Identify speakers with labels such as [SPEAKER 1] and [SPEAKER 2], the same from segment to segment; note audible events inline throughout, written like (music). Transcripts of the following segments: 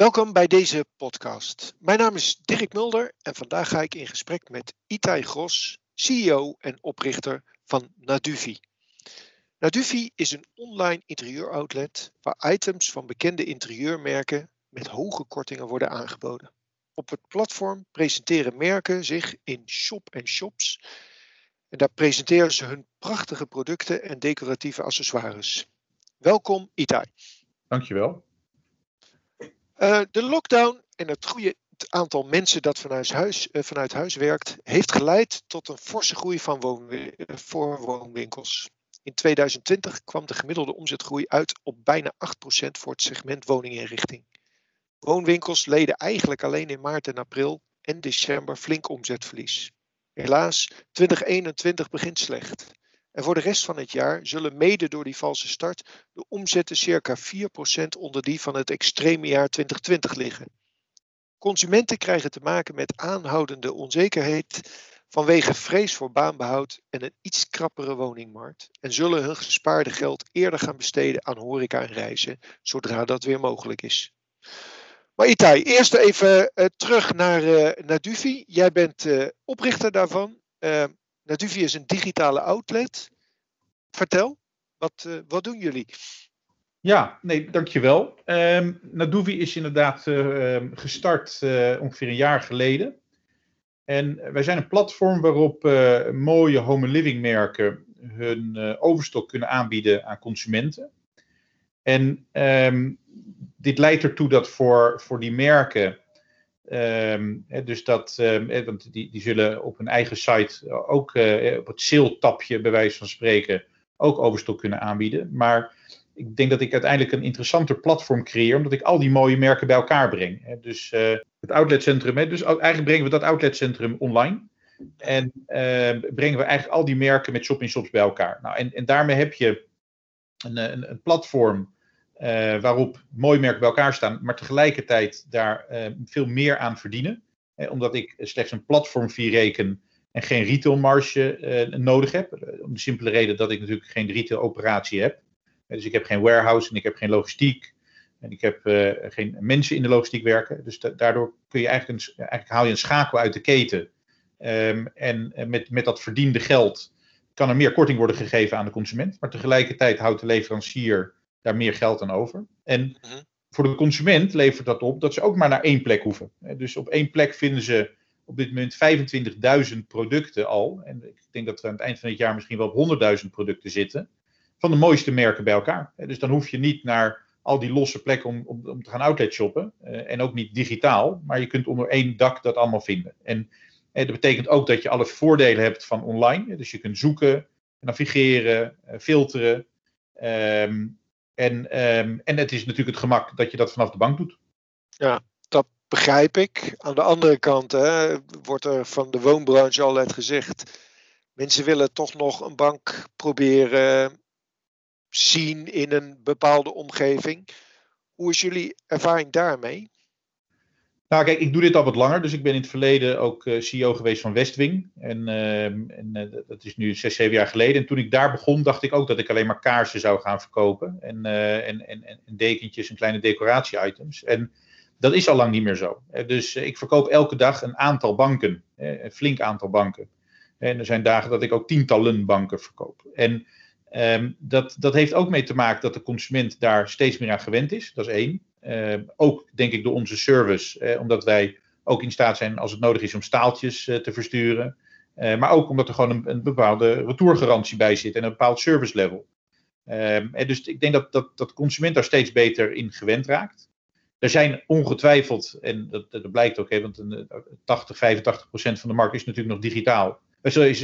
[SPEAKER 1] Welkom bij deze podcast. Mijn naam is Dirk Mulder en vandaag ga ik in gesprek met Itai Gros, CEO en oprichter van Naduvi. Naduvi is een online interieuroutlet waar items van bekende interieurmerken met hoge kortingen worden aangeboden. Op het platform presenteren merken zich in shop en shops en daar presenteren ze hun prachtige producten en decoratieve accessoires. Welkom Itai.
[SPEAKER 2] Dankjewel.
[SPEAKER 1] Uh, de lockdown en het groeien aantal mensen dat vanuit huis, uh, vanuit huis werkt, heeft geleid tot een forse groei van woonwin voor woonwinkels. In 2020 kwam de gemiddelde omzetgroei uit op bijna 8% voor het segment woninginrichting. Woonwinkels leden eigenlijk alleen in maart en april en december flink omzetverlies. Helaas, 2021 begint slecht. En voor de rest van het jaar zullen mede door die valse start de omzetten circa 4% onder die van het extreme jaar 2020 liggen. Consumenten krijgen te maken met aanhoudende onzekerheid vanwege vrees voor baanbehoud en een iets krappere woningmarkt en zullen hun gespaarde geld eerder gaan besteden aan horeca en reizen zodra dat weer mogelijk is. Maar Itai, eerst even uh, terug naar, uh. Jij bent uh, oprichter daarvan. Naduvi is een digitale outlet. Vertel, wat, uh, wat doen jullie?
[SPEAKER 2] Ja, nee, dankjewel. Um, Naduvi is inderdaad uh, gestart uh, ongeveer een jaar geleden. En wij zijn een platform waarop mooie home living merken hun overstok kunnen aanbieden aan consumenten. En um, dit leidt ertoe dat voor, voor die merken Um, dus dat, um, want die, die zullen op hun eigen site ook uh, op het sale-tapje, bij wijze van spreken, ook overstok kunnen aanbieden. Maar ik denk dat ik uiteindelijk een interessanter platform creëer, omdat ik al die mooie merken bij elkaar breng. Hè. Dus uh, het outletcentrum, hè, dus eigenlijk brengen we dat outletcentrum online. En uh, brengen we eigenlijk al die merken met shop-in-shops bij elkaar. Nou, en, en daarmee heb je een, een, een platform uh, waarop mooie merken bij elkaar staan, maar tegelijkertijd daar uh, veel meer aan verdienen. Eh, omdat ik slechts een platformfee reken en geen retailmarge uh, nodig heb. om de simpele reden dat ik natuurlijk geen retailoperatie heb. dus ik heb geen warehouse en ik heb geen logistiek. En ik heb geen mensen in de logistiek werken. Dus daardoor kun je eigenlijk, een, eigenlijk haal je een schakel uit de keten. Um, en met, met dat verdiende geld kan er meer korting worden gegeven aan de consument. Maar tegelijkertijd houdt de leverancier daar meer geld aan over. En mhm. voor de consument levert dat op dat ze ook maar naar één plek hoeven. Dus op één plek vinden ze op dit moment 25.000 producten al. En ik denk dat we aan het eind van het jaar misschien wel op 100.000 producten zitten. Van de mooiste merken bij elkaar. Dus dan hoef je niet naar al die losse plekken om, om, om te gaan outlet shoppen. Eh, en ook niet digitaal. Maar je kunt onder één dak dat allemaal vinden. En dat betekent ook dat je alle voordelen hebt van online. Dus je kunt zoeken, navigeren, eh, filteren. Ehm, en, ehm, en het is natuurlijk het gemak dat je dat vanaf de bank doet.
[SPEAKER 1] Ja, dat begrijp ik. Aan de andere kant hè, wordt er van de woonbranche altijd gezegd. Mensen willen toch nog een bank proberen zien in een bepaalde omgeving. Hoe is jullie ervaring daarmee?
[SPEAKER 2] Nou, kijk, ik doe dit al wat langer. Dus ik ben in het verleden ook uh, CEO geweest van Westwing. En, uh, en uh, dat is nu zes, zeven jaar geleden. En toen ik daar begon, dacht ik ook dat ik alleen maar kaarsen zou gaan verkopen. En, en, en, en dekentjes en kleine decoratie-items. En dat is al lang niet meer zo. Dus ik verkoop elke dag een aantal banken. Een flink aantal banken. En er zijn dagen dat ik ook tientallen banken verkoop. En um, dat, dat heeft ook mee te maken dat de consument daar steeds meer aan gewend is. Dat is één. Uh, ook denk ik door onze service, eh, omdat wij ook in staat zijn als het nodig is om staaltjes uh, te versturen. Maar ook omdat er gewoon een, een, bepaalde retourgarantie bij zit en een bepaald service level. Ehm, en dus ik denk dat, dat, dat consument daar steeds beter in gewend raakt. Er zijn ongetwijfeld, en dat, dat blijkt ook, hè, want een, 80, 85 procent van de markt is natuurlijk nog digitaal. is,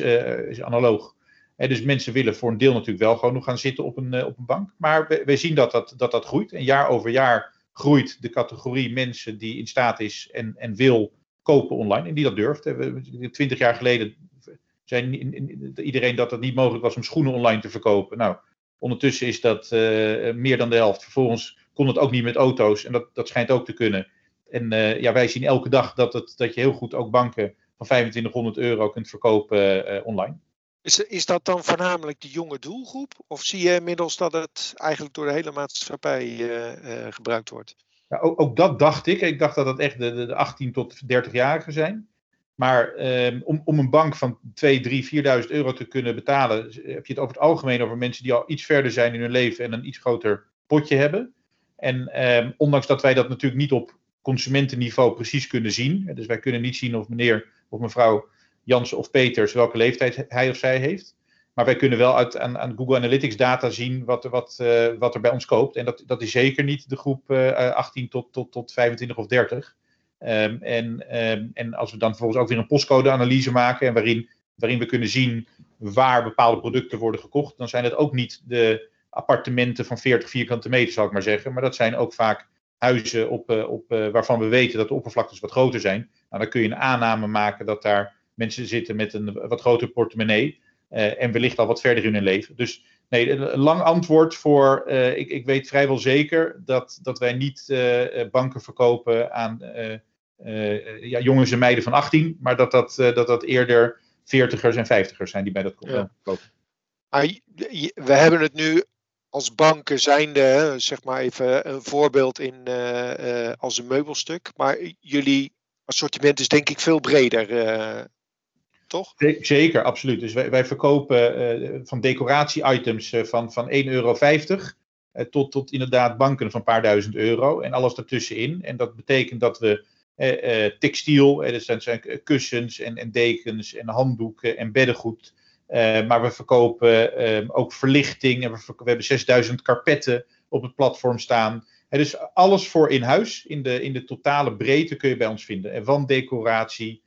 [SPEAKER 2] is analoog. En dus mensen willen voor een deel natuurlijk wel gewoon nog gaan zitten op een, op een bank. Maar we zien dat dat, dat dat groeit. En jaar over jaar groeit de categorie mensen die in staat is en, en wil kopen online en die dat durft. Twintig jaar geleden zei iedereen dat het niet mogelijk was om schoenen online te verkopen. Nou, ondertussen is dat uh, meer dan de helft. Vervolgens kon het ook niet met auto's en dat, dat schijnt ook te kunnen. En uh, ja, wij zien elke dag dat, het, dat je heel goed ook banken van 2500 euro kunt verkopen uh, online.
[SPEAKER 1] Is, is dat dan voornamelijk de jonge doelgroep? Of zie je inmiddels dat het eigenlijk door de hele maatschappij uh, uh, gebruikt wordt?
[SPEAKER 2] Ja, ook, ook, dat dacht ik. Ik dacht dat het echt de, de, de 18 tot 30-jarigen zijn. Maar ehm, om, om een bank van 2, 3, 4.000 euro te kunnen betalen, heb je het over het algemeen over mensen die al iets verder zijn in hun leven en een iets groter potje hebben. En ehm, ondanks dat wij dat natuurlijk niet op consumentenniveau precies kunnen zien. Dus wij kunnen niet zien of meneer of mevrouw Jansen of Peters welke leeftijd hij of zij heeft. Maar wij kunnen wel uit, aan, aan Google Analytics data zien wat, wat, uh, wat er bij ons koopt. En dat, dat is zeker niet de groep uh, 18 tot, tot, tot 25 of 30. Um, en, um, en als we dan vervolgens ook weer een postcode-analyse maken, en waarin, waarin we kunnen zien waar bepaalde producten worden gekocht, dan zijn het ook niet de appartementen van 40 vierkante meter, zou ik maar zeggen. Maar dat zijn ook vaak huizen op, uh, op, waarvan we weten dat de oppervlaktes wat groter zijn. Nou, dan kun je een aanname maken dat daar mensen zitten met een wat groter portemonnee. Uh, en wellicht al wat verder in hun leven. Dus nee, een lang antwoord voor. Uh, ik, ik, weet vrijwel zeker dat, dat wij niet uh, banken verkopen aan ja, jongens en meiden van 18, maar dat dat, dat, dat eerder 40ers en 50ers zijn die bij dat ja. kopen.
[SPEAKER 1] we hebben het nu als banken zijnde, zeg maar even een voorbeeld in, als een meubelstuk. Maar jullie assortiment is denk ik veel breder toch?
[SPEAKER 2] Zeker, absoluut. Dus wij, wij verkopen uh, van decoratie-items uh, van, van 1,50 euro uh, tot, tot inderdaad banken van een paar duizend euro en alles daartussenin. En dat betekent dat we textiel, zijn, zijn kussens en, en dekens en handdoeken en beddengoed. maar we verkopen ehm, ook verlichting en we, we, hebben 6000 karpetten op het platform staan. dus alles voor in huis, in de, in de totale breedte kun je bij ons vinden. En van decoratie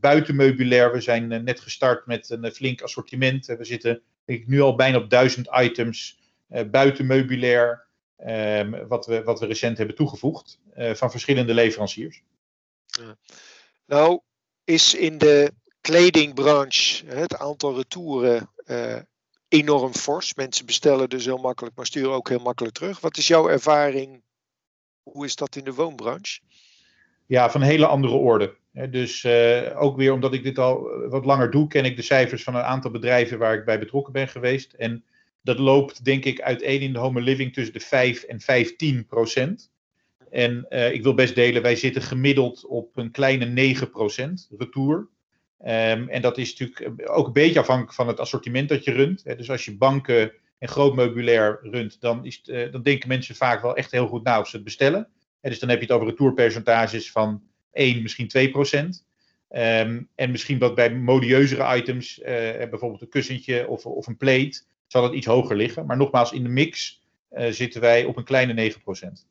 [SPEAKER 2] buitenmeubilair, we zijn uh, net gestart met een flink assortiment. we zitten denk ik, nu al bijna op duizend items buitenmeubilair, ehm, wat, we, wat we recent hebben toegevoegd van verschillende leveranciers.
[SPEAKER 1] Ja. Nou, is in de kledingbranche het aantal retouren enorm fors. Mensen bestellen dus heel makkelijk, maar sturen ook heel makkelijk terug. Wat is jouw ervaring? Hoe is dat in de woonbranche?
[SPEAKER 2] Ja, van een hele andere orde. Dus uh, ook weer omdat ik dit al wat langer doe, ken ik de cijfers van een aantal bedrijven waar ik bij betrokken ben geweest. En dat loopt denk ik uiteen in de home living tussen de 5 en 15 procent. En uh, ik wil best delen, wij zitten gemiddeld op een kleine 9 procent retour. Um, en dat is natuurlijk ook een beetje afhankelijk van het assortiment dat je runt. Dus als je banken en groot meubilair runt, dan, is het, denken mensen vaak wel echt heel goed na of ze het bestellen. En dus dan heb je het over retourpercentages van 1, misschien 2 procent. Um, en misschien wat bij modieuzere items, uh, bijvoorbeeld een kussentje of, of een plate, zal het iets hoger liggen. Maar nogmaals, in de mix uh, zitten wij op een kleine 9 procent.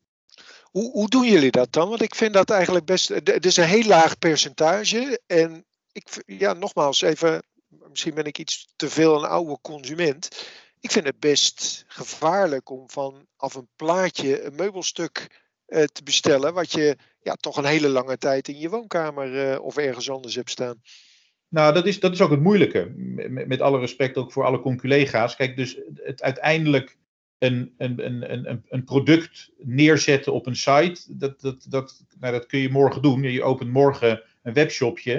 [SPEAKER 1] Hoe, hoe doen jullie dat dan? Want ik vind dat eigenlijk best. Het is een heel laag percentage. En ik, ja, nogmaals, even. Misschien ben ik iets te veel een oude consument. Ik vind het best gevaarlijk om vanaf een plaatje een meubelstuk uh, te bestellen. Wat je ja, toch een hele lange tijd in je woonkamer uh, of ergens anders hebt staan.
[SPEAKER 2] Nou, dat is, dat is ook het moeilijke. Met, met alle respect ook voor alle conculega's. Kijk, dus het uiteindelijk een, een, een, een, een product neerzetten op een site, dat, dat, dat, nou, dat kun je morgen doen. Je opent morgen een webshopje.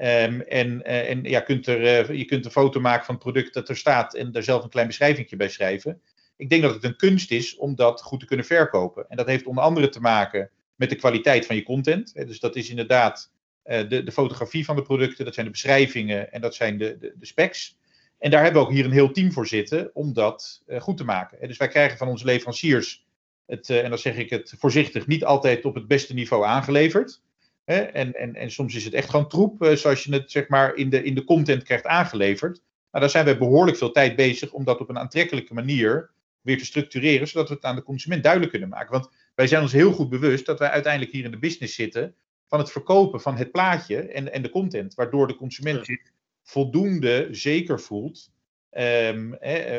[SPEAKER 2] Um, en uh, en ja, kunt er, uh, je kunt een foto maken van het product dat er staat en daar zelf een klein beschrijving bij schrijven. Ik denk dat het een kunst is om dat goed te kunnen verkopen. En dat heeft onder andere te maken met de kwaliteit van je content. Dus dat is inderdaad uh, de, de, fotografie van de producten, dat zijn de beschrijvingen en dat zijn de, de, de, specs. En daar hebben we ook hier een heel team voor zitten om dat uh, goed te maken. Dus wij krijgen van onze leveranciers, het, uh, en dan zeg ik het voorzichtig, niet altijd op het beste niveau aangeleverd. En, en, en soms is het echt gewoon troep, zoals je het zeg maar in de, in de content krijgt aangeleverd. Maar daar zijn wij behoorlijk veel tijd bezig om dat op een aantrekkelijke manier weer te structureren, zodat we het aan de consument duidelijk kunnen maken. Want wij zijn ons heel goed bewust dat wij uiteindelijk hier in de business zitten van het verkopen van het plaatje en, en de content, waardoor de consument zich voldoende zeker voelt. Um,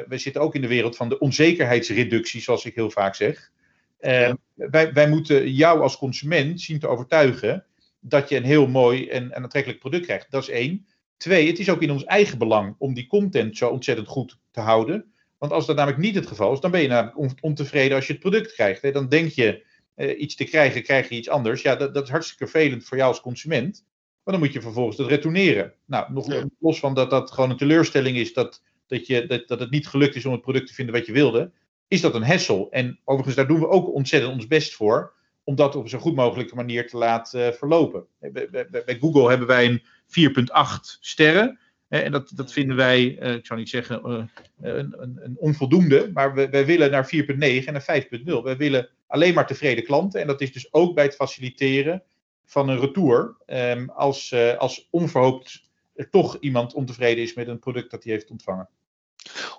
[SPEAKER 2] we zitten ook in de wereld van de onzekerheidsreductie, zoals ik heel vaak zeg. Um, wij, wij moeten jou als consument zien te overtuigen dat je een heel mooi en, en aantrekkelijk product krijgt. Dat is één. Twee, het is ook in ons eigen belang om die content zo ontzettend goed te houden. Want als dat namelijk niet het geval is, dan ben je namelijk ontevreden als je het product krijgt. Hè. Dan denk je uh, iets te krijgen, krijg je iets anders. Ja, dat, dat, is hartstikke vervelend voor jou als consument. Maar dan moet je vervolgens dat retourneren. Nou, nog ja. los van dat dat gewoon een teleurstelling is dat, dat, je, dat, dat het niet gelukt is om het product te vinden wat je wilde, is dat een hessel. En overigens, daar doen we ook ontzettend ons best voor. om dat op zo'n goed mogelijke manier te laten verlopen. Bij, bij, bij Google hebben wij een 4,8 sterren. En dat, dat vinden wij, ik zou niet zeggen een, een, een, onvoldoende, maar we, wij willen naar 4,9 en naar 5,0. Wij willen alleen maar tevreden klanten. En dat is dus ook bij het faciliteren van een retour. Ehm, als, als onverhoopt er toch iemand ontevreden is met een product dat hij heeft ontvangen.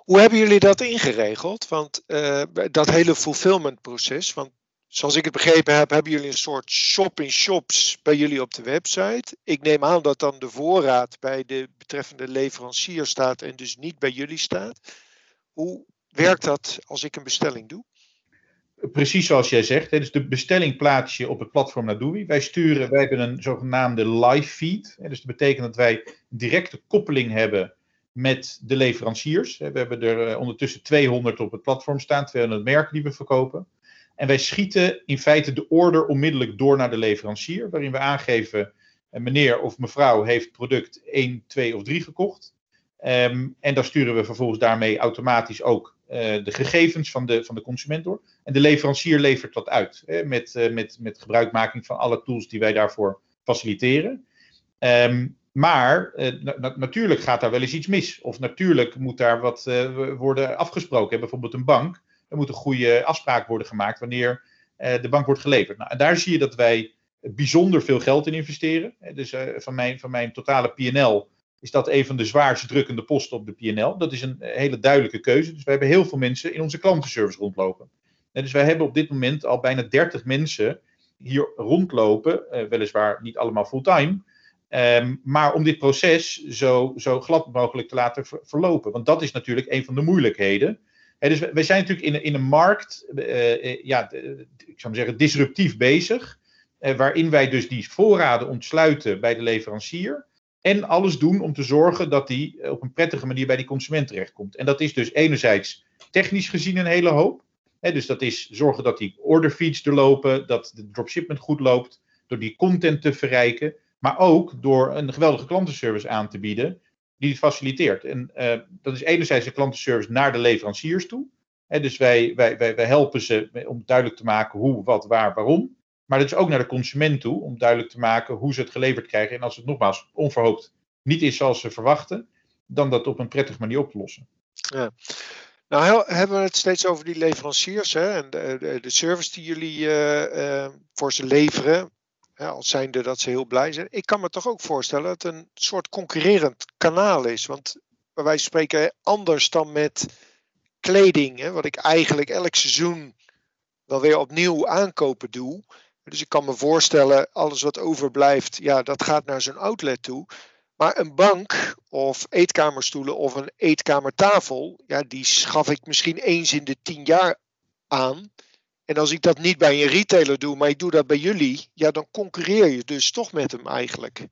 [SPEAKER 1] Hoe hebben jullie dat ingeregeld? Want uh, dat hele fulfillment proces, want zoals ik het begrepen heb, hebben jullie een soort shop-in-shops bij jullie op de website. Ik neem aan dat dan de voorraad bij de betreffende leverancier staat en dus niet bij jullie staat. Hoe werkt dat als ik een bestelling doe?
[SPEAKER 2] Precies zoals jij zegt. Dus de bestelling plaats je op het platform Nadui. Wij sturen, wij hebben een zogenaamde live feed. Dus dat betekent dat wij directe koppeling hebben met de leveranciers. We hebben er eh, ondertussen 200 op het platform staan, 200 merken die we verkopen. En wij schieten in feite de order onmiddellijk door naar de leverancier, waarin we aangeven eh, meneer of mevrouw heeft product 1, 2 of 3 gekocht. Um, en dan sturen we vervolgens daarmee automatisch ook uh, de gegevens van de, van de consument door. En de leverancier levert dat uit, hè, met, uh, met, met gebruikmaking van alle tools die wij daarvoor faciliteren. Um, maar na natuurlijk gaat daar wel eens iets mis. Of natuurlijk moet daar wat worden afgesproken. Bijvoorbeeld een bank. Er moet een goede afspraak worden gemaakt wanneer de bank wordt geleverd. Nou, en daar zie je dat wij bijzonder veel geld in investeren. Dus van, mijn, van mijn totale PL is dat een van de zwaarst drukkende posten op de PL. Dat is een hele duidelijke keuze. Dus we hebben heel veel mensen in onze klantenservice rondlopen. En dus wij hebben op dit moment al bijna 30 mensen hier rondlopen, eh, weliswaar niet allemaal fulltime. Um, maar om dit proces zo, zo glad mogelijk te laten verlopen. Want dat is natuurlijk een van de moeilijkheden. Dus wij zijn natuurlijk in, in een markt, uh, ja, ik zou maar zeggen, disruptief bezig. Uh, waarin wij dus die voorraden ontsluiten bij de leverancier. En alles doen om te zorgen dat die eh, op een prettige manier bij die consument terechtkomt. En dat is dus enerzijds technisch gezien een hele hoop. dus dat is zorgen dat die orderfeeds er lopen, dat de dropshipment goed loopt, door die content te verrijken. Maar ook door een geweldige klantenservice aan te bieden die het faciliteert. En uh, dat is enerzijds de klantenservice naar de leveranciers toe. dus wij, wij, wij, wij helpen ze om duidelijk te maken hoe, wat, waar, waarom. Maar dat is ook naar de consument toe, om duidelijk te maken hoe ze het geleverd krijgen. En als het nogmaals onverhoopt niet is zoals ze verwachten, dan dat op een prettige manier op te lossen.
[SPEAKER 1] Ja. Nou hebben we het steeds over die leveranciers hè, en de, de, service die jullie uh, uh, voor ze leveren. Ja, als zijnde dat ze heel blij zijn. Ik kan me toch ook voorstellen dat het een soort concurrerend kanaal is. Want wij spreken anders dan met kleding. Hè, wat ik eigenlijk elk seizoen wel weer opnieuw aankopen doe. Dus ik kan me voorstellen, alles wat overblijft, ja, dat gaat naar zo'n outlet toe. Maar een bank of eetkamerstoelen of een eetkamertafel, ja, die schaf ik misschien eens in de tien jaar aan. En als ik dat niet bij een retailer doe, maar ik doe dat bij jullie, ja, dan concurreer je dus toch met hem eigenlijk.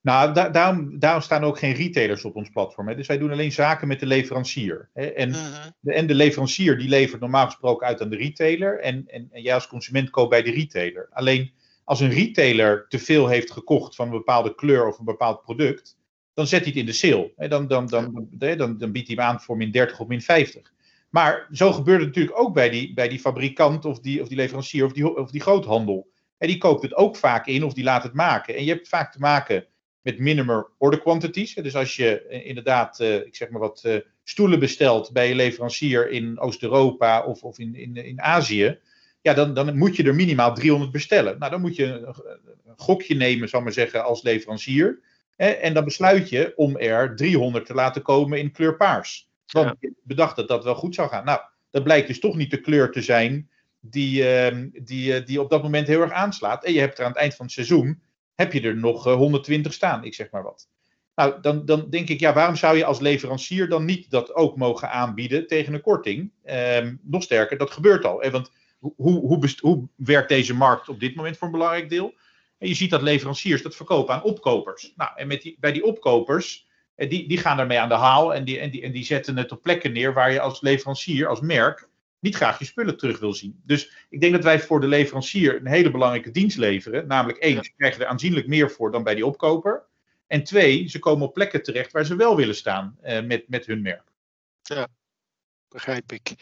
[SPEAKER 2] Nou, daarom, daarom, staan ook geen retailers op ons platform. Hè. Dus wij doen alleen zaken met de leverancier. Hè. En, mhm. de, en de leverancier die levert normaal gesproken uit aan de retailer. En, en, en jij als consument koopt bij de retailer. Alleen als een retailer te veel heeft gekocht van een bepaalde kleur of een bepaald product, dan zet hij het in de sale. Hè. Dan, dan, dan, dan, dan, biedt hij hem aan voor min 30 of min 50. Maar zo gebeurt het natuurlijk ook bij die, bij die fabrikant of die, of die leverancier of die, of die groothandel. En die koopt het ook vaak in of die laat het maken. En je hebt vaak te maken met minimum order quantities. Dus als je eh, inderdaad, uh, ik zeg maar wat, uh, stoelen bestelt bij je leverancier in Oost-Europa of, of in, in, in Azië, ja, dan, dan moet je er minimaal 300 bestellen. Nou, dan moet je een, een gokje nemen, zal maar zeggen, als leverancier. En dan besluit je om er 300 te laten komen in kleur paars. Want ja. je bedacht dat dat wel goed zou gaan. Nou, dat blijkt dus toch niet de kleur te zijn die, uh, die, die op dat moment heel erg aanslaat. En je hebt er aan het eind van het seizoen heb je er nog 120 eh, staan, ik zeg maar wat. Nou, dan, dan denk ik, ja, waarom zou je als leverancier dan niet dat ook mogen aanbieden tegen een korting? Ehm, nog sterker, dat gebeurt al. Want hoe, hoe, hoe werkt deze markt op dit moment voor een belangrijk deel? En je ziet dat leveranciers dat verkopen aan opkopers. Nou, en met die, bij die opkopers, eh, die, die gaan daarmee aan de haal en die, en, die, en die zetten het op plekken neer waar je als leverancier, als merk, niet graag je spullen terug wil zien. Dus ik denk dat wij voor de leverancier een hele belangrijke dienst leveren. Namelijk één, ze krijgen er aanzienlijk meer voor dan bij die opkoper. En twee, ze komen op plekken terecht waar ze wel willen staan uh, met, met hun merk.
[SPEAKER 1] Ja, begrijp ik.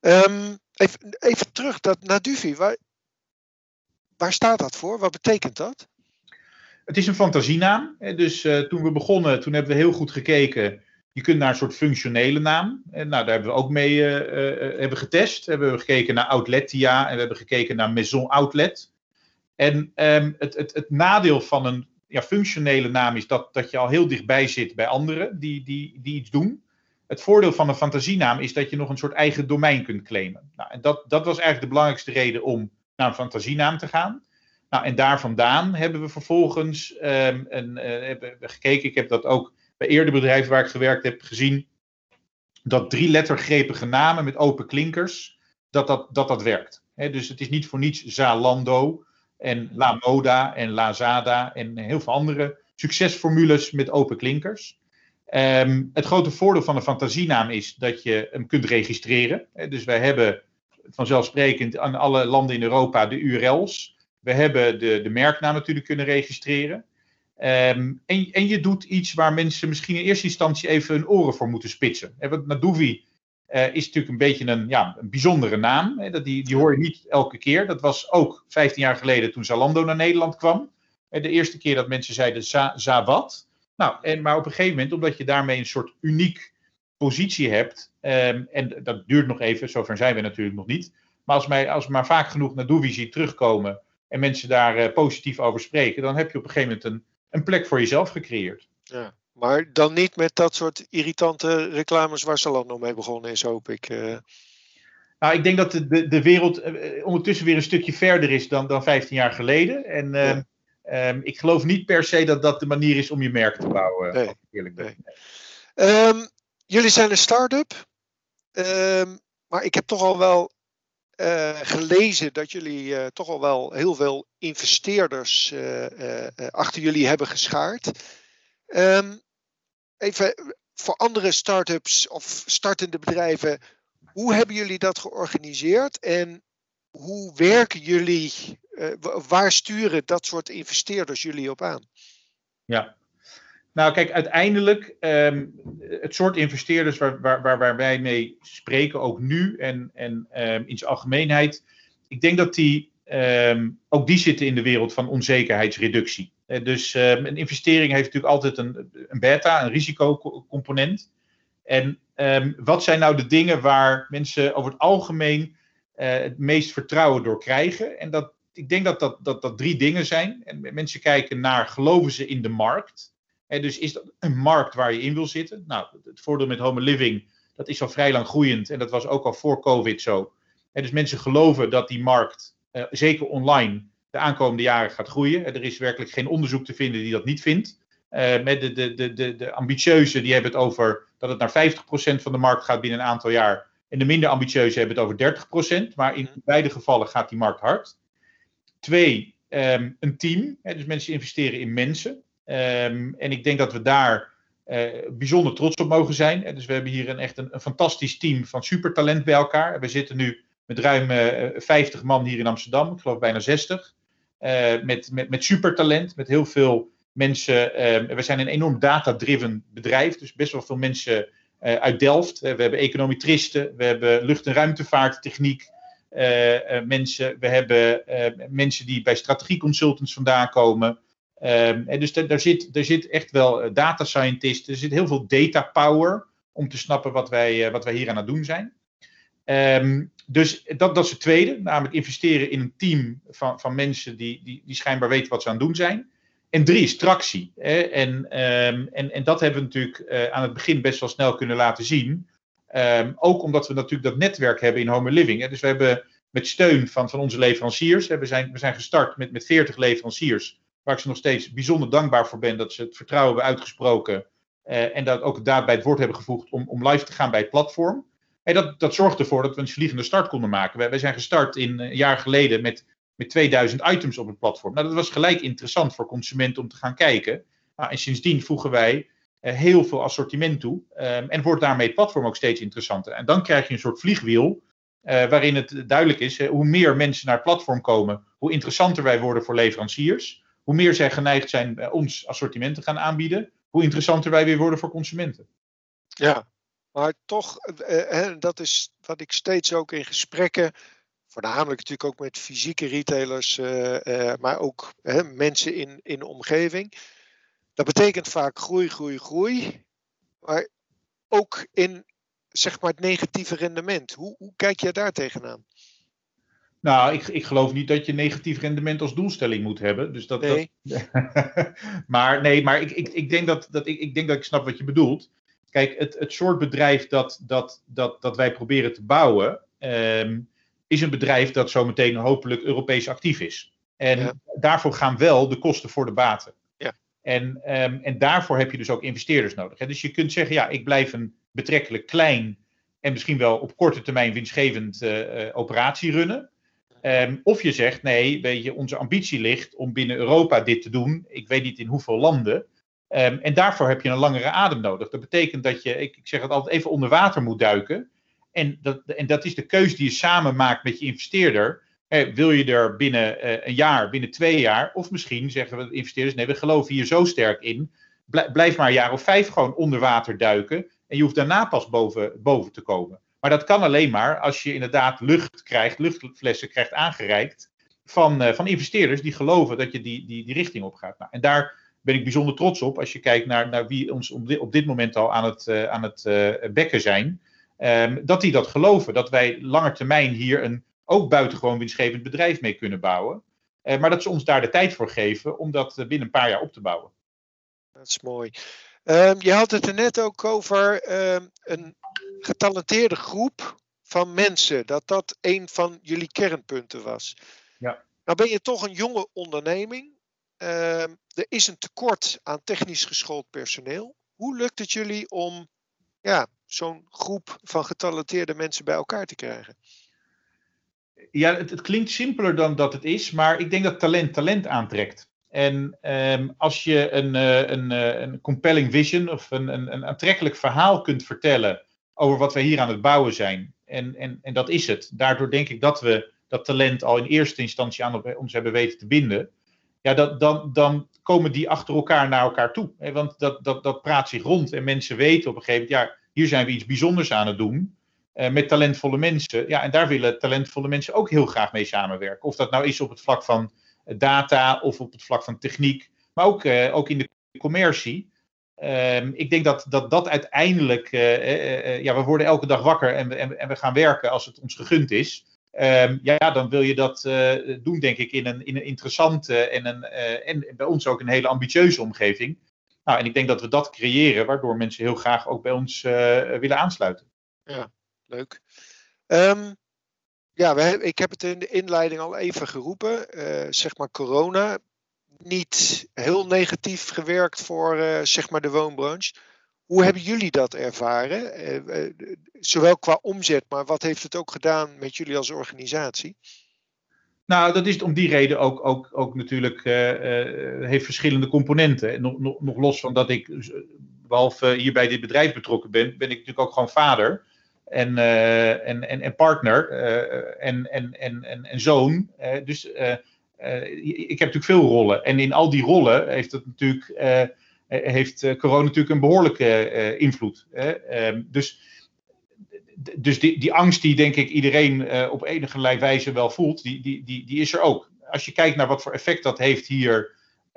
[SPEAKER 1] Um, even, even terug dat, naar Duvi. Waar, waar staat dat voor? Wat betekent dat?
[SPEAKER 2] Het is een fantasienaam. Dus uh, toen we begonnen, toen hebben we heel goed gekeken. Je kunt naar een soort functionele naam. En nou, daar hebben we ook mee uh, hebben getest. Hebben gekeken naar Outletia en we hebben gekeken naar Maison Outlet. En um, het, het, het nadeel van een ja, functionele naam is dat, dat je al heel dichtbij zit bij anderen die, die, die iets doen. Het voordeel van een fantasienaam is dat je nog een soort eigen domein kunt claimen. Nou, en dat, dat was eigenlijk de belangrijkste reden om naar een fantasienaam te gaan. Nou, en daar vandaan hebben we vervolgens um, een, uh, hebben gekeken. Ik heb dat ook bij eerder bedrijven waar ik gewerkt heb gezien. Dat drie lettergrepige namen met open klinkers, dat dat, dat, dat werkt. Dus het is niet voor niets Zalando en La Moda en Lazada en heel veel andere succesformules met open klinkers. Um, het grote voordeel van een fantasienaam is dat je hem kunt registreren. Dus wij hebben vanzelfsprekend aan alle landen in Europa de URL's. We hebben de, de merknaam natuurlijk kunnen registreren. Um, en, en, je doet iets waar mensen misschien in eerste instantie even hun oren voor moeten spitsen. Want Naduvi uh, is natuurlijk een beetje een, ja, een bijzondere naam. Dat die, die hoor je niet elke keer. Dat was ook 15 jaar geleden toen Zalando naar Nederland kwam. De eerste keer dat mensen zeiden za, za wat. Nou, en, maar op een gegeven moment, omdat je daarmee een soort uniek positie hebt. Um, en dat duurt nog even, zover zijn we natuurlijk nog niet. Maar als, mij, als maar vaak genoeg naar Doevisie terugkomen en mensen daar uh, positief over spreken, dan heb je op een gegeven moment een, een plek voor jezelf gecreëerd.
[SPEAKER 1] Ja, maar dan niet met dat soort irritante reclames waar Zalando mee begonnen is, hoop ik. Uh...
[SPEAKER 2] Nou, ik denk dat de, de, de wereld uh, ondertussen weer een stukje verder is dan, dan 15 jaar geleden. En ja. um, ik geloof niet per se dat dat de manier is om je merk te bouwen.
[SPEAKER 1] Nee, eerlijk nee. Um, jullie zijn een start-up. Um, maar ik heb toch al wel uh, gelezen dat jullie uh, toch al wel heel veel investeerders uh, achter jullie hebben geschaard. Um, even voor andere start-ups of startende bedrijven, hoe hebben jullie dat georganiseerd en hoe werken jullie, waar sturen dat soort investeerders jullie op aan?
[SPEAKER 2] Ja, nou, kijk, uiteindelijk, um, het soort investeerders waar, waar, wij mee spreken, ook nu en, en um, in zijn algemeenheid, ik denk dat die, um, ook die zitten in de wereld van onzekerheidsreductie. Uh, dus een investering heeft natuurlijk altijd een, een beta, een risicocomponent. En wat zijn nou de dingen waar mensen over het algemeen uh, het meest vertrouwen door krijgen? En dat, ik denk dat dat, dat dat drie dingen zijn. En mensen kijken naar, geloven ze in de markt? En dus is dat een markt waar je in wil zitten? Nou, het voordeel met home living, dat is al vrij lang groeiend en dat was ook al voor COVID zo. En dus mensen geloven dat die markt, uh, zeker online, de aankomende jaren gaat groeien. Er is werkelijk geen onderzoek te vinden die dat niet vindt. Uh, met de, de, de, de, de ambitieuze, die hebben het over dat het naar 50% van de markt gaat binnen een aantal jaar. En de minder ambitieuze hebben het over 30%. Maar in mhm. beide gevallen gaat die markt hard. Twee, um, een team. Hè, dus mensen investeren in mensen. Um, en ik denk dat we daar uh, bijzonder trots op mogen zijn. En dus we hebben hier een, echt een, fantastisch team van supertalent bij elkaar. We zitten nu met ruim uh, eh, 50 man hier in Amsterdam, ik geloof bijna 60. Uh, eh, met, met, met supertalent, met heel veel mensen. Uh, we zijn een enorm data-driven bedrijf, dus best wel veel mensen uit Delft. we hebben econometristen, we hebben lucht- en ruimtevaarttechniek. mensen, we hebben mensen die bij strategieconsultants vandaan komen. Um, en dus daar zit, echt wel uh, data scientist, er zit heel veel data power om te snappen wat wij, uh, wat wij hier aan het doen zijn. Um, dus dat, dat is het tweede, namelijk investeren in een team van, van mensen die, die, die schijnbaar weten wat ze aan het doen zijn. En drie is tractie. Hè? En, um, en, en dat hebben we natuurlijk uh, aan het begin best wel snel kunnen laten zien. Ook omdat we natuurlijk dat netwerk hebben in Home Living. Hè? Dus we hebben met steun van, van onze leveranciers? We, zijn, we zijn gestart met, met 40 leveranciers waar ik ze nog steeds bijzonder dankbaar voor ben dat ze het vertrouwen hebben uitgesproken uh, en dat ook daad bij het woord hebben gevoegd om, om live te gaan bij het platform. En dat, dat zorgt ervoor dat we een vliegende start konden maken. Wij, wij zijn gestart in, een jaar geleden met, met 2000 items op het platform. Nou, dat was gelijk interessant voor consumenten om te gaan kijken. Nou, en sindsdien voegen wij uh, heel veel assortiment toe um, en wordt daarmee het platform ook steeds interessanter. En dan krijg je een soort vliegwiel waarin het duidelijk is, hoe meer mensen naar het platform komen, hoe interessanter wij worden voor leveranciers hoe meer zij geneigd zijn ons assortiment te gaan aanbieden, hoe interessanter wij weer worden voor consumenten.
[SPEAKER 1] Ja, maar toch, eh, dat is wat ik steeds ook in gesprekken voornamelijk natuurlijk ook met fysieke retailers, maar ook mensen in, in de omgeving. Dat betekent vaak groei, groei, groei. Maar ook in zeg maar, het negatieve rendement. Hoe, hoe kijk jij daar tegenaan?
[SPEAKER 2] Nou, ik, ik geloof niet dat je negatief rendement als doelstelling moet hebben. Dus dat, nee. Dat, (laughs) maar nee, maar ik, ik, ik, denk dat, dat, ik, ik denk dat ik snap wat je bedoelt. Kijk, het, het soort bedrijf dat, dat, dat, dat wij proberen te bouwen, ehm, is een bedrijf dat zometeen hopelijk Europees actief is. En daarvoor gaan wel de kosten voor de baten.
[SPEAKER 1] Ja.
[SPEAKER 2] En, um, en daarvoor heb je dus ook investeerders nodig. Hè? Dus je kunt zeggen, ja, ik blijf een betrekkelijk klein en misschien wel op korte termijn winstgevend uh, operatie runnen. Um, of je zegt, nee, weet je, onze ambitie ligt om binnen Europa dit te doen. Ik weet niet in hoeveel landen. Um, en daarvoor heb je een langere adem nodig. Dat betekent dat je, ik, zeg het altijd, even onder water moet duiken. En dat, en dat is de keuze die je samen maakt met je investeerder. Eh, wil je er binnen uh, een jaar, binnen twee jaar, of misschien zeggen we de investeerders: nee, we geloven hier zo sterk in. Blijf maar een jaar of vijf gewoon onder water duiken. En je hoeft daarna pas boven, boven te komen. Maar dat kan alleen maar als je inderdaad lucht krijgt, luchtflessen krijgt aangereikt van, uh, van investeerders die geloven dat je die, die, die richting op gaat. Nou, en daar ben ik bijzonder trots op als je kijkt naar, naar wie ons op dit, moment al aan het, uh, aan het uh, bekken zijn. Um, dat die dat geloven, dat wij langer termijn hier een ook buitengewoon winstgevend bedrijf mee kunnen bouwen. maar dat ze ons daar de tijd voor geven om dat binnen een paar jaar op te bouwen.
[SPEAKER 1] Dat is mooi. Um, je had het er net ook over um, een getalenteerde groep van mensen. Dat dat een van jullie kernpunten was.
[SPEAKER 2] Ja.
[SPEAKER 1] Nou ben je toch een jonge onderneming. Uh, er is een tekort aan technisch geschoold personeel. Hoe lukt het jullie om ja, zo'n groep van getalenteerde mensen bij elkaar te krijgen?
[SPEAKER 2] Ja, het, het, klinkt simpeler dan dat het is, maar ik denk dat talent talent aantrekt. En um, als je een, uh, een, uh, een compelling vision of een, een, een aantrekkelijk verhaal kunt vertellen over wat we hier aan het bouwen zijn. En, en, en dat is het. Daardoor denk ik dat we dat talent al in eerste instantie aan ons hebben weten te binden. Ja, dat, dan, dan komen die achter elkaar naar elkaar toe. Want dat, dat, dat praat zich rond en mensen weten op een gegeven moment, ja, hier zijn we iets bijzonders aan het doen. Uh, met talentvolle mensen. Ja, en daar willen talentvolle mensen ook heel graag mee samenwerken. Of dat nou is op het vlak van data of op het vlak van techniek, maar ook, uh, ook in de commercie. Um, ik denk dat dat, dat uiteindelijk, uh, uh, ja, we worden elke dag wakker en we, en, en we gaan werken als het ons gegund is. Um, ja, dan wil je dat doen, denk ik, in een, in een interessante en, een, en bij ons ook een hele ambitieuze omgeving. Nou, en ik denk dat we dat creëren, waardoor mensen heel graag ook bij ons willen aansluiten.
[SPEAKER 1] Ja, leuk. Um, ja, we, ik heb het in de inleiding al even geroepen. zeg maar corona niet heel negatief gewerkt voor uh, zeg maar de woonbranche. Hoe hebben jullie dat ervaren? Uh, uh, zowel qua omzet, maar wat heeft het ook gedaan met jullie als organisatie?
[SPEAKER 2] Nou, dat is om die reden ook, ook, ook natuurlijk, heeft verschillende componenten. Nog, nog, nog los van dat ik, behalve hier bij dit bedrijf betrokken ben, ben ik natuurlijk ook gewoon vader en, en, en, en partner en, en, en, en, zoon. dus ik heb natuurlijk veel rollen. En in al die rollen heeft het natuurlijk. Uh, heeft corona natuurlijk een behoorlijke invloed. Hè? Ehm, dus dus die, die angst die denk ik iedereen op enige wijze wel voelt, die, die, die, die is er ook. Als je kijkt naar wat voor effect dat heeft hier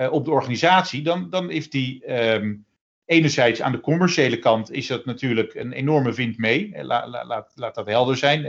[SPEAKER 2] op de organisatie, dan, dan heeft die um, enerzijds aan de commerciële kant is dat natuurlijk een enorme wind mee. La, laat, laat dat helder zijn.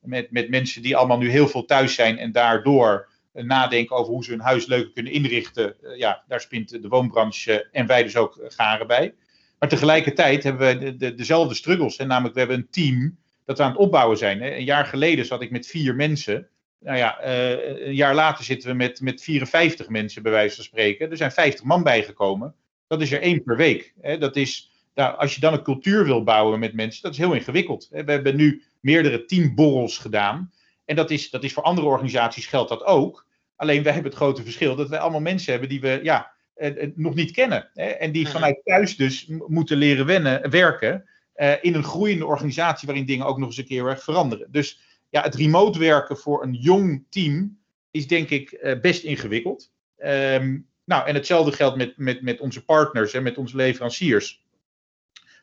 [SPEAKER 2] met, met mensen die allemaal nu heel veel thuis zijn en daardoor nadenken over hoe ze hun huis leuker kunnen inrichten. Eh, ja, daar spint de woonbranche en wij dus ook garen bij. Maar tegelijkertijd hebben we de, de, dezelfde struggles. Namelijk, we hebben een team dat we aan het opbouwen zijn. Een jaar geleden zat ik met vier mensen. Nou ja, een jaar later zitten we met, met 54 mensen, bij wijze van spreken. Er zijn 50 man bijgekomen. Dat is er één per week. Dat is, nou, als je dan een cultuur wil bouwen met mensen, dat is heel ingewikkeld. We hebben nu meerdere teamborrels gedaan. En dat is, dat is voor andere organisaties geldt dat ook. Alleen wij hebben het grote verschil dat wij allemaal mensen hebben die we ja, eh, eh, nog niet kennen. Hè, en die mhm. vanuit thuis dus moeten leren wennen, werken uh, in een groeiende organisatie waarin dingen ook nog eens een keer erg veranderen. Dus ja, het remote werken voor een jong team is denk ik uh, best ingewikkeld. Um, nou, en hetzelfde geldt met, met, met onze partners en met onze leveranciers.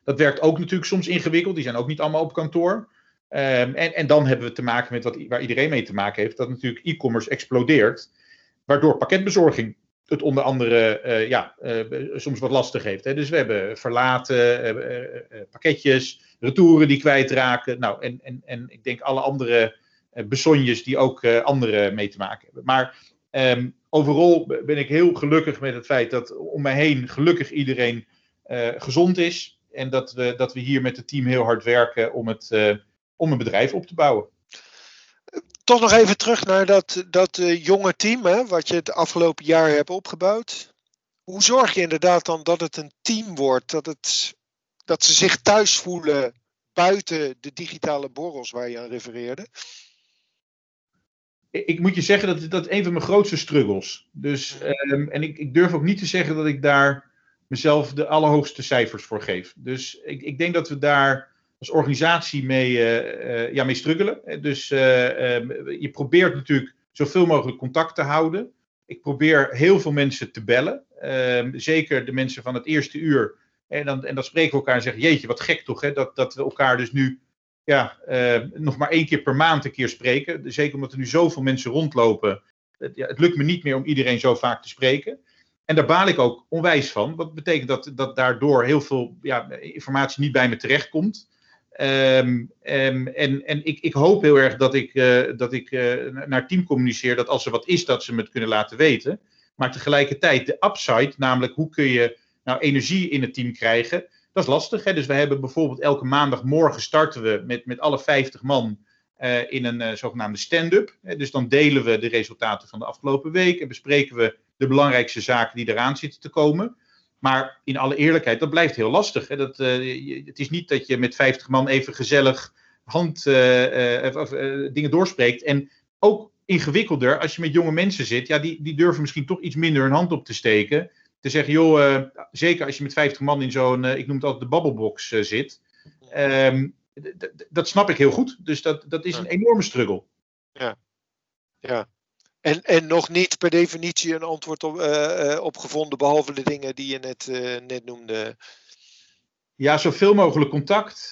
[SPEAKER 2] Dat werkt ook natuurlijk soms ingewikkeld. Die zijn ook niet allemaal op kantoor. Ehm, en, en dan hebben we te maken met wat, waar iedereen mee te maken heeft, dat natuurlijk e-commerce explodeert, waardoor pakketbezorging het onder andere uh, ja, uh, soms wat lastig heeft. Hè. Dus we hebben verlaten, uh, pakketjes, retouren die kwijtraken. Nou, en, en, en ik denk alle andere besonjes die ook anderen mee te maken hebben. Maar um, overal ben ik heel gelukkig met het feit dat om mij heen gelukkig iedereen gezond is. En dat we, dat we hier met het team heel hard werken om, het, om een bedrijf op te bouwen
[SPEAKER 1] toch nog even terug naar dat, dat uh, jonge team, hè, wat je het afgelopen jaar hebt opgebouwd. Hoe zorg je inderdaad dan dat het een team wordt, dat, het, dat ze zich thuis voelen buiten de digitale borrels waar je aan refereerde?
[SPEAKER 2] Ik moet je zeggen dat dat een van mijn grootste struggles. Dus, um, en ik, ik durf ook niet te zeggen dat ik daar mezelf de allerhoogste cijfers voor geef. Dus ik, ik denk dat we daar als organisatie mee, uh, ja, mee struggelen. Dus uh, je probeert natuurlijk zoveel mogelijk contact te houden. Ik probeer heel veel mensen te bellen. Ehm, zeker de mensen van het eerste uur. En dan, en dan spreken we elkaar en zeggen: Jeetje, wat gek toch, hè, dat, dat we elkaar dus nu ja, nog maar één keer per maand een keer spreken. Zeker omdat er nu zoveel mensen rondlopen. Het, ja, het lukt me niet meer om iedereen zo vaak te spreken. En daar baal ik ook onwijs van. Wat betekent dat, dat daardoor heel veel ja, informatie niet bij me terechtkomt. Um, um, en en ik, ik hoop heel erg dat ik, uh, dat ik uh, naar team communiceer dat als er wat is, dat ze me het kunnen laten weten. Maar tegelijkertijd de upside, namelijk hoe kun je nou energie in het team krijgen, dat is lastig. Hè? Dus we hebben bijvoorbeeld elke maandagmorgen starten we met, met alle 50 man uh, in een zogenaamde stand-up. Dus dan delen we de resultaten van de afgelopen week en bespreken we de belangrijkste zaken die eraan zitten te komen. Maar in alle eerlijkheid, dat blijft heel lastig. Hè? Dat, uh, het is niet dat je met 50 man even gezellig hand, uh, uh, of, dingen doorspreekt. En ook ingewikkelder als je met jonge mensen zit. Ja, die, die durven misschien toch iets minder hun hand op te steken. Te zeggen, joh, zeker als je met 50 man in zo'n, ik noem het altijd de babbelbox zit. Um, dat snap ik heel goed. Dus dat, dat is een enorme struggle.
[SPEAKER 1] Ja, ja. En, en nog niet per definitie een antwoord op, uh, op gevonden, behalve de dingen die je net, uh, net noemde.
[SPEAKER 2] Ja, zoveel mogelijk contact,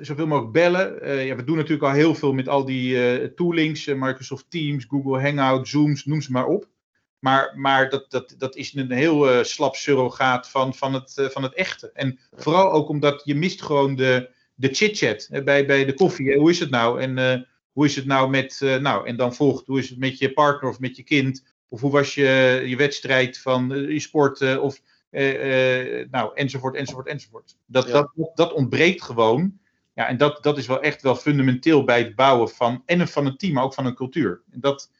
[SPEAKER 2] zoveel mogelijk bellen. ja, we doen natuurlijk al heel veel met al die toolings, Microsoft Teams, Google Hangout, Zooms, noem ze maar op. Maar, maar dat, dat, dat is een heel slap surrogaat van, van, het, van het echte. En vooral ook omdat je mist gewoon de, de chit-chat bij, bij de koffie. Hoe is het nou? En hoe is het nou met, uh, nou, en dan volgt, hoe is het met je partner of met je kind? Of hoe was je, je wedstrijd van uh, je sport? Uh, of, nou, enzovoort, enzovoort, enzovoort. Dat, dat, dat ontbreekt gewoon. Ja, en dat, dat is wel echt wel fundamenteel bij het bouwen van, en van een team, maar ook van een cultuur. En dat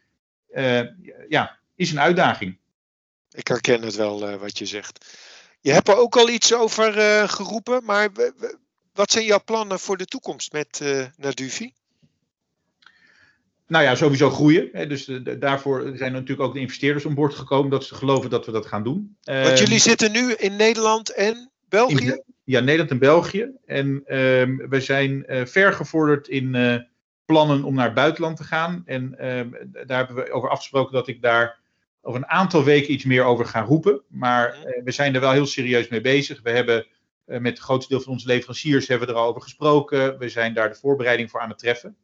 [SPEAKER 2] ja, is een uitdaging.
[SPEAKER 1] Ik herken het wel wat je zegt. Je hebt er ook al iets over geroepen, maar wat zijn jouw plannen voor de toekomst met Naduvi?
[SPEAKER 2] Nou ja, sowieso groeien. Hè. Dus de, daarvoor zijn natuurlijk ook de investeerders om boord gekomen dat ze geloven dat we dat gaan doen.
[SPEAKER 1] Want ehm, jullie zitten nu in Nederland en België?
[SPEAKER 2] ja, Nederland en België. En um, we zijn uh, ver gevorderd in uh, plannen om naar het buitenland te gaan. En um, daar hebben we over afgesproken dat ik daar over een aantal weken iets meer over ga roepen. Maar uh, we zijn er wel heel serieus mee bezig. We hebben met het grootste deel van onze leveranciers hebben we er al over gesproken. We zijn daar de voorbereiding voor aan het treffen.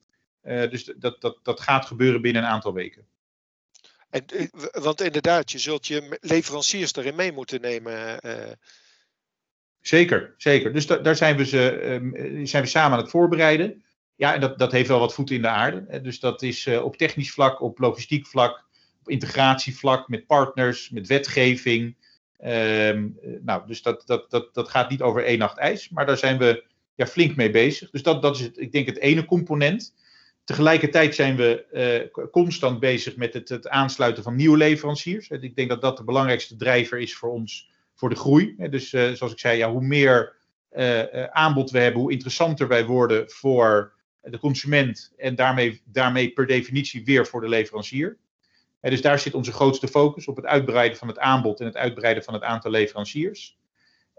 [SPEAKER 2] Uh, dus dat, dat, dat gaat gebeuren binnen een aantal weken.
[SPEAKER 1] En, eh, want inderdaad, je zult je leveranciers erin mee moeten nemen. Uh...
[SPEAKER 2] Zeker, zeker. Dus da daar zijn we, ze, um, zijn we samen aan het voorbereiden. Ja, en dat, dat heeft wel wat voeten in de aarde. Dus dat is op technisch vlak, op logistiek vlak, op integratievlak, met partners, met wetgeving. Um, nou, dus dat, dat, dat, dat gaat niet over één nacht ijs, maar daar zijn we ja, flink mee bezig. Dus dat, dat is het, ik denk het ene component. Tegelijkertijd zijn we uh, constant bezig met het, het, aansluiten van nieuwe leveranciers. Ik denk dat dat de belangrijkste drijver is voor ons voor de groei. Dus uh, zoals ik zei, ja, hoe meer uh, aanbod we hebben, hoe interessanter wij worden voor de consument en daarmee, daarmee per definitie weer voor de leverancier. dus daar zit onze grootste focus op het uitbreiden van het aanbod en het uitbreiden van het aantal leveranciers.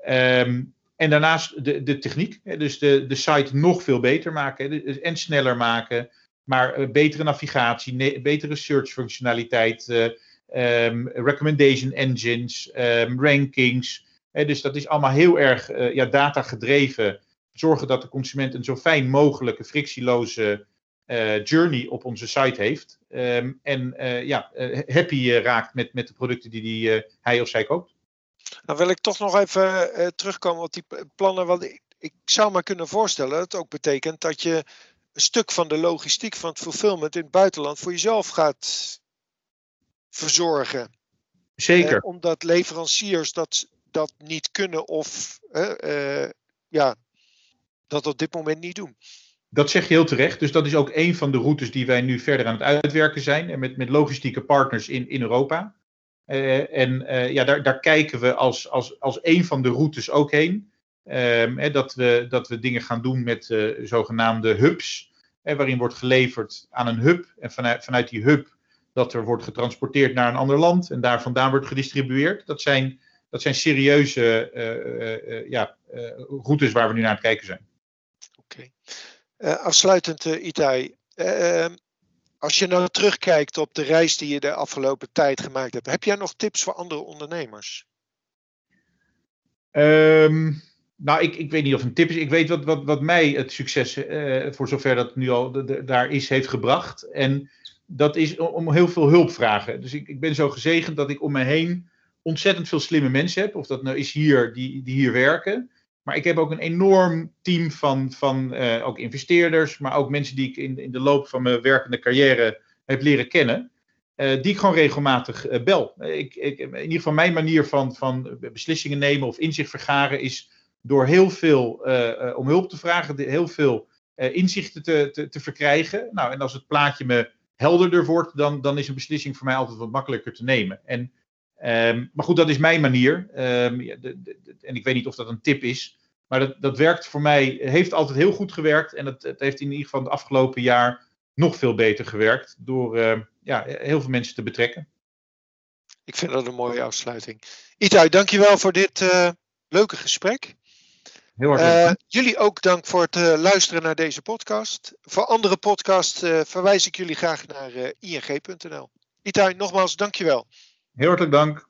[SPEAKER 2] Um, en daarnaast de, de techniek, dus de, de site nog veel beter maken en sneller maken, maar eh, betere navigatie, betere search functionaliteit, um, recommendation engines, um, rankings. dus dat is allemaal heel erg uh, ja, data gedreven zorgen dat de consument een zo fijn mogelijke frictieloze journey op onze site heeft. Ehm, en ja, happy raakt met, met de producten die, die hij of zij koopt.
[SPEAKER 1] Dan wil ik toch nog even terugkomen op die plannen. Want ik, ik zou me kunnen voorstellen dat het ook betekent dat je een stuk van de logistiek van het fulfillment in het buitenland voor jezelf gaat verzorgen.
[SPEAKER 2] Zeker.
[SPEAKER 1] Eh, omdat leveranciers dat, dat niet kunnen of eh, ja, dat op dit moment niet doen.
[SPEAKER 2] Dat zeg je heel terecht. Dus dat is ook een van de routes die wij nu verder aan het uitwerken zijn. En met, met logistieke partners in, in Europa. Uh, en uh, ja, daar, daar kijken we als, als, als een van de routes ook heen. Um, dat, we, dat we dingen gaan doen met uh, zogenaamde hubs. waarin wordt geleverd aan een hub. En vanuit, vanuit die hub dat er wordt getransporteerd naar een ander land. En daar vandaan wordt gedistribueerd. Dat zijn, dat zijn serieuze ja, routes waar we nu naar aan het kijken zijn.
[SPEAKER 1] Oké. Afsluitend, Itai. Ehm, als je nou terugkijkt op de reis die je de afgelopen tijd gemaakt hebt. Heb jij nog tips voor andere ondernemers?
[SPEAKER 2] Um, nou, ik, ik weet niet of een tip is. Ik weet wat, wat, wat mij het succes, uh, voor zover dat nu al daar is, heeft gebracht. En dat is om heel veel hulp vragen. Dus ik, ik ben zo gezegend dat ik om me heen ontzettend veel slimme mensen heb. Of dat nou is hier, die, die hier werken. Maar ik heb ook een enorm team van, van uh, ook investeerders, maar ook mensen die ik in, in de loop van mijn werkende carrière heb leren kennen. Uh, die ik gewoon regelmatig uh, bel. Ik, ik, in ieder geval mijn manier van, van beslissingen nemen of inzicht vergaren is door heel veel om hulp te vragen, heel veel inzichten te, te, te, verkrijgen. Nou, en als het plaatje me helderder wordt, dan, dan is een beslissing voor mij altijd wat makkelijker te nemen. En, um, maar goed, dat is mijn manier. Um, ja, de, de, en ik weet niet of dat een tip is. Maar dat, dat werkt voor mij, heeft altijd heel goed gewerkt. En het, het heeft in ieder geval het afgelopen jaar nog veel beter gewerkt. Door ja, heel veel mensen te betrekken.
[SPEAKER 1] Ik vind dat een mooie afsluiting. Itai, dankjewel voor dit leuke gesprek. Heel hartelijk. Uh, jullie ook dank voor het uh, luisteren naar deze podcast. Voor andere podcasts verwijs ik jullie graag naar ing.nl. Itai, nogmaals dankjewel.
[SPEAKER 2] Heel hartelijk dank.